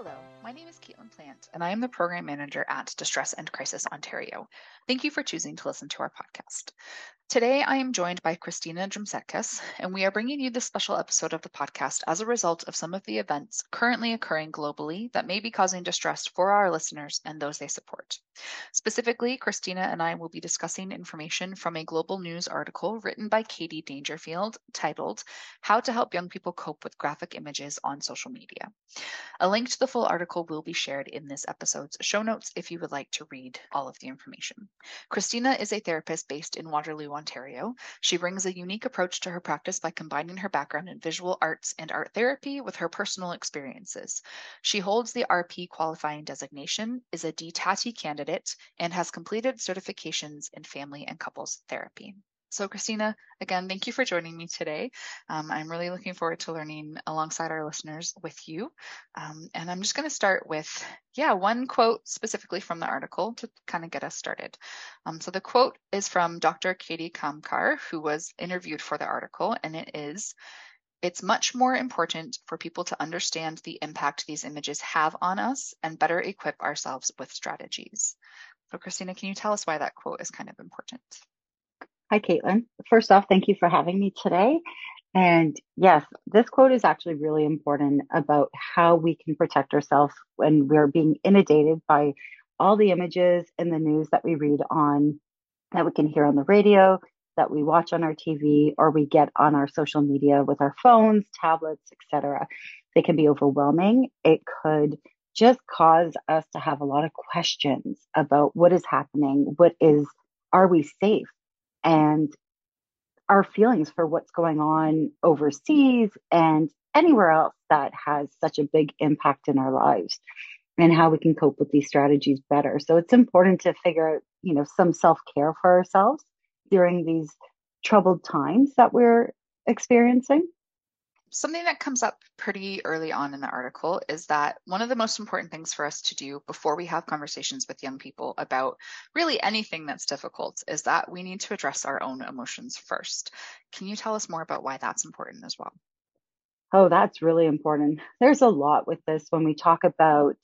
Hello, my name is Caitlin Plant, and I am the Program Manager at Distress and Crisis Ontario. Thank you for choosing to listen to our podcast. Today, I am joined by Christina Droumtsekas, and we are bringing you this special episode of the podcast as a result of some of the events currently occurring globally that may be causing distress for our listeners and those they support. Specifically, Christina and I will be discussing information from a global news article written by Katie Dangerfield titled How to Help Young People Cope with Graphic Images on Social Media. A link to the full article will be shared in this episode's show notes if you would like to read all of the information. Christina is a therapist based in Waterloo, Ontario. She brings a unique approach to her practice by combining her background in visual arts and art therapy with her personal experiences. She holds the RP qualifying designation, is a DTATI candidate, and has completed certifications in family and couples therapy. So, Christina, again, thank you for joining me today. Um, I'm really looking forward to learning alongside our listeners with you. Um, and I'm just going to start with, yeah, one quote specifically from the article to kind of get us started. Um, so, the quote is from Dr. Katie Kamkar, who was interviewed for the article, and it is It's much more important for people to understand the impact these images have on us and better equip ourselves with strategies. So, Christina, can you tell us why that quote is kind of important? Hi, Caitlin. First off, thank you for having me today. And yes, this quote is actually really important about how we can protect ourselves when we're being inundated by all the images and the news that we read on, that we can hear on the radio, that we watch on our TV, or we get on our social media with our phones, tablets, etc. They can be overwhelming. It could just cause us to have a lot of questions about what is happening, what is, are we safe? And our feelings for what's going on overseas and anywhere else that has such a big impact in our lives and how we can cope with these strategies better. So it's important to figure out, you know, some self-care for ourselves during these troubled times that we're experiencing something that comes up pretty early on in the article is that one of the most important things for us to do before we have conversations with young people about really anything that's difficult is that we need to address our own emotions first. Can you tell us more about why that's important as well? Oh, that's really important. There's a lot with this when we talk about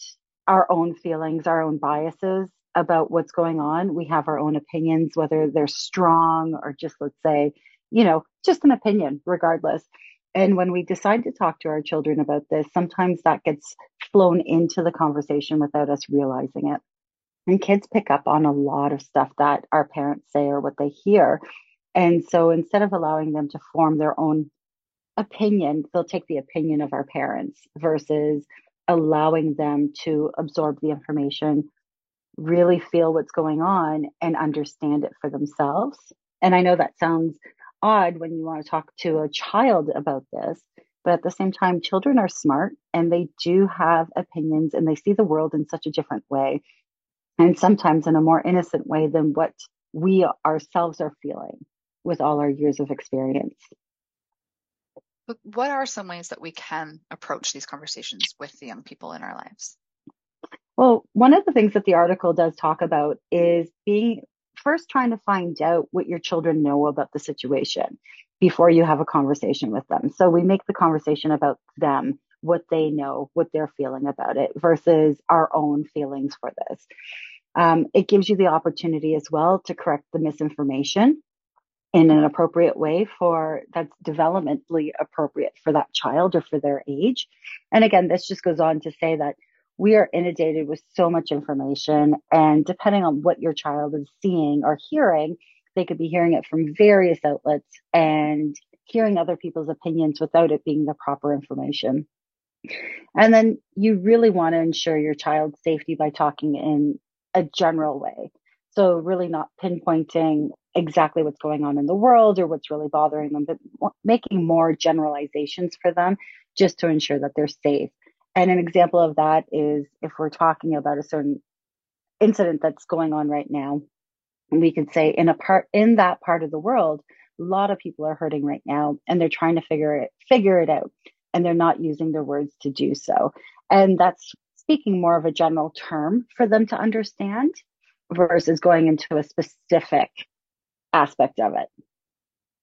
our own feelings, our own biases about what's going on. We have our own opinions, whether they're strong or just, let's say, you know, just an opinion, regardless. And when we decide to talk to our children about this, sometimes that gets flown into the conversation without us realizing it. And kids pick up on a lot of stuff that our parents say or what they hear. And so instead of allowing them to form their own opinion, they'll take the opinion of our parents versus allowing them to absorb the information, really feel what's going on, and understand it for themselves. And I know that sounds odd when you want to talk to a child about this. But at the same time, children are smart and they do have opinions and they see the world in such a different way. And sometimes in a more innocent way than what we ourselves are feeling with all our years of experience. But what are some ways that we can approach these conversations with the young people in our lives? Well, one of the things that the article does talk about is being first trying to find out what your children know about the situation before you have a conversation with them. So we make the conversation about them, what they know, what they're feeling about it versus our own feelings for this. Um, it gives you the opportunity as well to correct the misinformation in an appropriate way for that's developmentally appropriate for that child or for their age. And again, this just goes on to say that we are inundated with so much information and depending on what your child is seeing or hearing, they could be hearing it from various outlets and hearing other people's opinions without it being the proper information. And then you really want to ensure your child's safety by talking in a general way. So really not pinpointing exactly what's going on in the world or what's really bothering them, but making more generalizations for them just to ensure that they're safe. And an example of that is if we're talking about a certain incident that's going on right now, we could say in a part in that part of the world, a lot of people are hurting right now and they're trying to figure it figure it out and they're not using their words to do so. And that's speaking more of a general term for them to understand versus going into a specific aspect of it.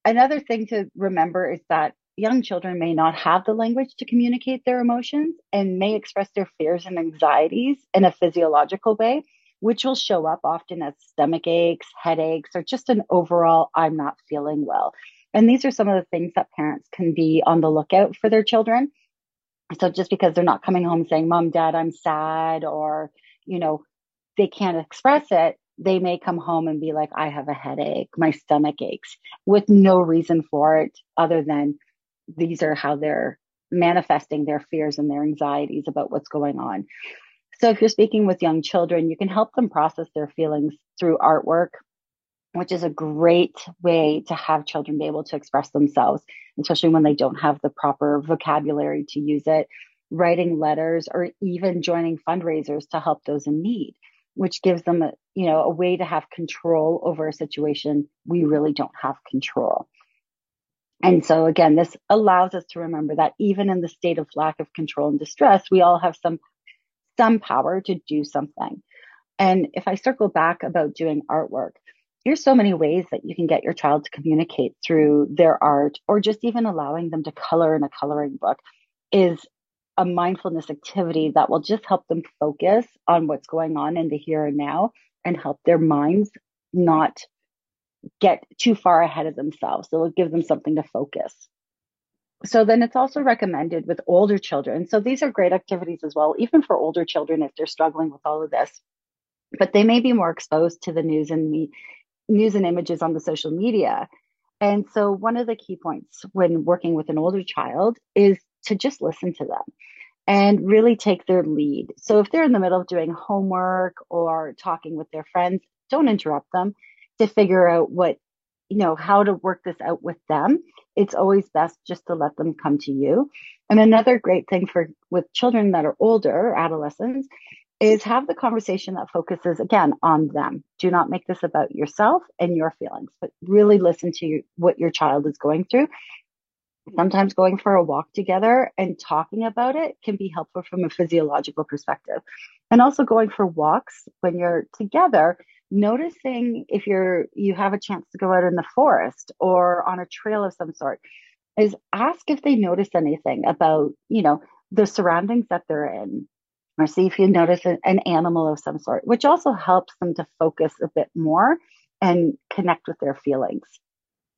Another thing to remember is that young children may not have the language to communicate their emotions and may express their fears and anxieties in a physiological way, which will show up often as stomach aches, headaches, or just an overall, I'm not feeling well. And these are some of the things that parents can be on the lookout for their children. So just because they're not coming home saying, Mom, Dad, I'm sad, or, you know, they can't express it, they may come home and be like, I have a headache, my stomach aches, with no reason for it other than these are how they're manifesting their fears and their anxieties about what's going on. So if you're speaking with young children, you can help them process their feelings through artwork, which is a great way to have children be able to express themselves, especially when they don't have the proper vocabulary to use it. Writing letters or even joining fundraisers to help those in need, which gives them a, you know, a way to have control over a situation we really don't have control. And so again, this allows us to remember that even in the state of lack of control and distress, we all have some some power to do something. And if I circle back about doing artwork, there's so many ways that you can get your child to communicate through their art or just even allowing them to color in a coloring book is a mindfulness activity that will just help them focus on what's going on in the here and now and help their minds not get too far ahead of themselves. So it'll give them something to focus. So then it's also recommended with older children. So these are great activities as well, even for older children if they're struggling with all of this. But they may be more exposed to the news and me, news and images on the social media. And so one of the key points when working with an older child is to just listen to them and really take their lead. So if they're in the middle of doing homework or talking with their friends, don't interrupt them to figure out what, you know, how to work this out with them. It's always best just to let them come to you. And another great thing for with children that are older, adolescents, is have the conversation that focuses again on them. Do not make this about yourself and your feelings, but really listen to you, what your child is going through. Sometimes going for a walk together and talking about it can be helpful from a physiological perspective. And also going for walks when you're together, noticing if you're you have a chance to go out in the forest or on a trail of some sort is ask if they notice anything about, you know, the surroundings that they're in or see if you notice an animal of some sort, which also helps them to focus a bit more and connect with their feelings.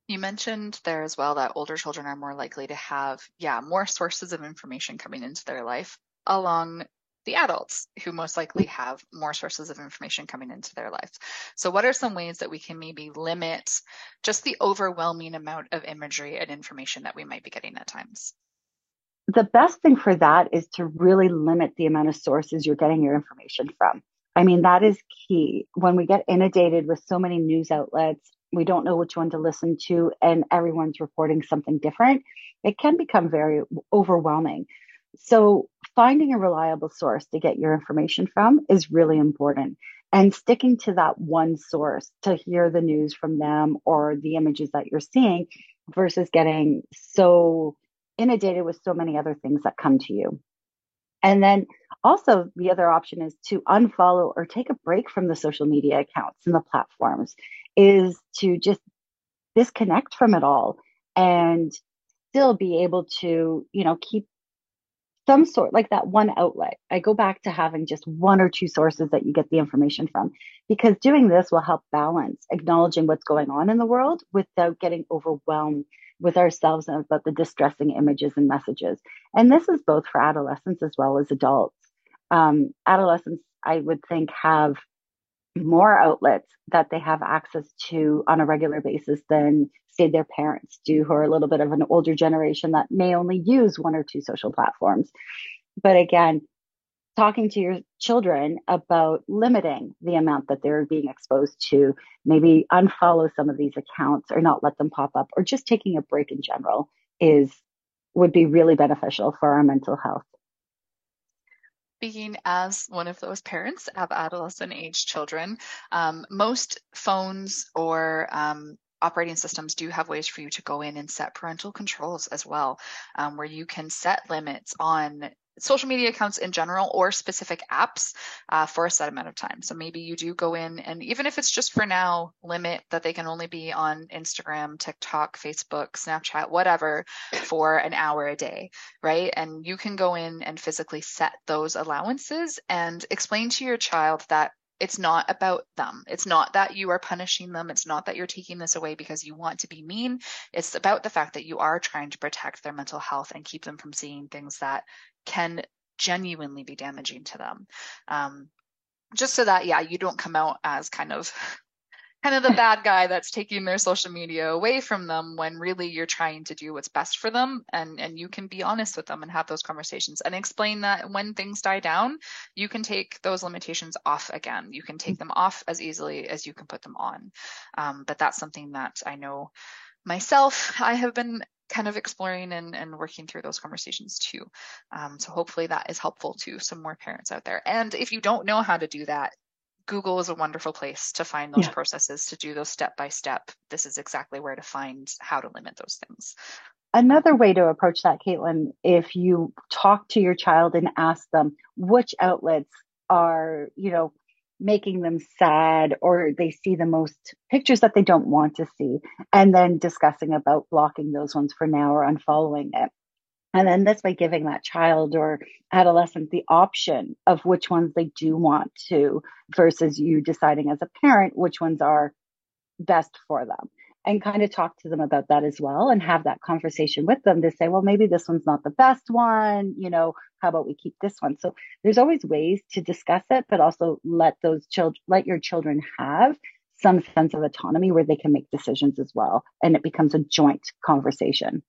You mentioned there as well that older children are more likely to have, yeah, more sources of information coming into their life along the adults who most likely have more sources of information coming into their life. So, what are some ways that we can maybe limit just the overwhelming amount of imagery and information that we might be getting at times? the best thing for that is to really limit the amount of sources you're getting your information from. I mean, that is key. When we get inundated with so many news outlets, we don't know which one to listen to, and everyone's reporting something different, it can become very overwhelming. So, finding a reliable source to get your information from is really important. And sticking to that one source to hear the news from them or the images that you're seeing versus getting so inundated with so many other things that come to you. And then also the other option is to unfollow or take a break from the social media accounts and the platforms is to just disconnect from it all and still be able to, you know, keep some sort like that one outlet. I go back to having just one or two sources that you get the information from because doing this will help balance acknowledging what's going on in the world without getting overwhelmed with ourselves and about the distressing images and messages. And this is both for adolescents as well as adults. Um, adolescents, I would think, have more outlets that they have access to on a regular basis than say their parents do who are a little bit of an older generation that may only use one or two social platforms. But again talking to your children about limiting the amount that they're being exposed to maybe unfollow some of these accounts or not let them pop up or just taking a break in general is would be really beneficial for our mental health speaking as one of those parents of adolescent age children, um, most phones or um, operating systems do have ways for you to go in and set parental controls as well, um, where you can set limits on social media accounts in general or specific apps uh, for a set amount of time. So maybe you do go in and even if it's just for now, limit that they can only be on Instagram, TikTok, Facebook, Snapchat, whatever for an hour a day, right? And you can go in and physically set those allowances and explain to your child that it's not about them. It's not that you are punishing them. It's not that you're taking this away because you want to be mean. It's about the fact that you are trying to protect their mental health and keep them from seeing things that can genuinely be damaging to them. Um, just so that, yeah, you don't come out as kind of kind of the bad guy that's taking their social media away from them when really you're trying to do what's best for them and and you can be honest with them and have those conversations and explain that when things die down you can take those limitations off again you can take them off as easily as you can put them on um, but that's something that i know myself i have been kind of exploring and, and working through those conversations too. Um, so hopefully that is helpful to some more parents out there. And if you don't know how to do that, Google is a wonderful place to find those yeah. processes, to do those step by step. This is exactly where to find how to limit those things. Another way to approach that, Caitlin, if you talk to your child and ask them which outlets are, you know, making them sad or they see the most pictures that they don't want to see, and then discussing about blocking those ones for now or unfollowing it. And then this by giving that child or adolescent the option of which ones they do want to versus you deciding as a parent which ones are best for them and kind of talk to them about that as well and have that conversation with them to say, well, maybe this one's not the best one. You know, how about we keep this one? So there's always ways to discuss it, but also let those children, let your children have some sense of autonomy where they can make decisions as well. And it becomes a joint conversation.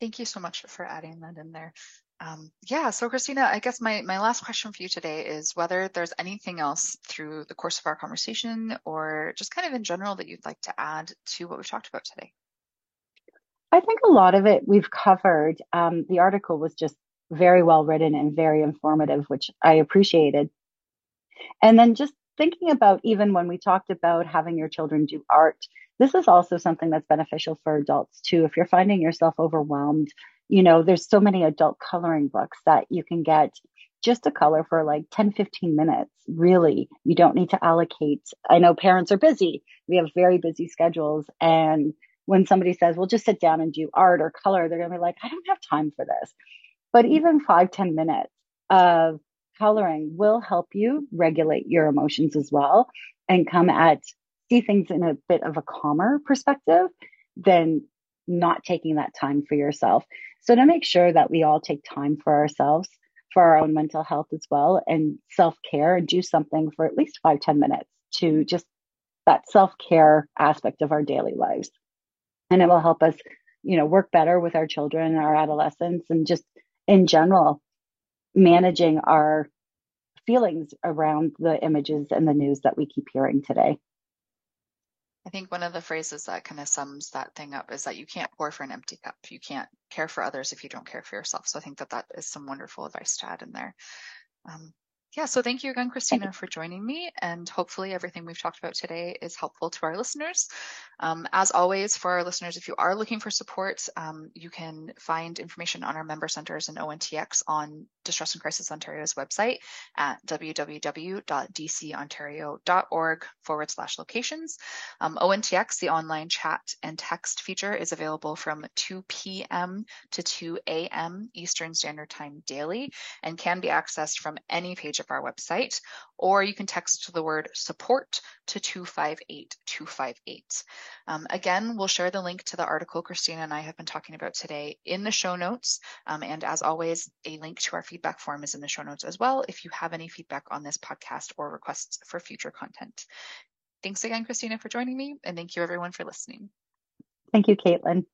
Thank you so much for adding that in there. Um, yeah, so Christina, I guess my, my last question for you today is whether there's anything else through the course of our conversation or just kind of in general that you'd like to add to what we've talked about today. I think a lot of it we've covered. Um, the article was just very well written and very informative, which I appreciated. And then just thinking about even when we talked about having your children do art, this is also something that's beneficial for adults too. If you're finding yourself overwhelmed, you know, there's so many adult coloring books that you can get just a color for like 10, 15 minutes. Really, you don't need to allocate. I know parents are busy. We have very busy schedules. And when somebody says, well, just sit down and do art or color, they're going to be like, I don't have time for this. But even five, 10 minutes of coloring will help you regulate your emotions as well and come at see things in a bit of a calmer perspective than not taking that time for yourself. So to make sure that we all take time for ourselves, for our own mental health as well, and self care and do something for at least five ten minutes to just that self care aspect of our daily lives. And it will help us, you know, work better with our children, our adolescents, and just in general, managing our feelings around the images and the news that we keep hearing today. I think one of the phrases that kind of sums that thing up is that you can't pour for an empty cup. You can't care for others if you don't care for yourself. So I think that that is some wonderful advice to add in there. Um, yeah, so thank you again, Christina, for joining me. And hopefully, everything we've talked about today is helpful to our listeners. Um, as always, for our listeners, if you are looking for support, um, you can find information on our member centers and ONTX on Distress and Crisis Ontario's website at www.dcontario.org forward slash locations. Um, ONTX, the online chat and text feature, is available from 2 p.m. to 2 a.m. Eastern Standard Time daily and can be accessed from any page of our website, or you can text the word support to 258 258. Um, again, we'll share the link to the article Christina and I have been talking about today in the show notes. Um, and as always, a link to our feedback form is in the show notes as well if you have any feedback on this podcast or requests for future content. Thanks again, Christina, for joining me, and thank you everyone for listening. Thank you, Caitlin.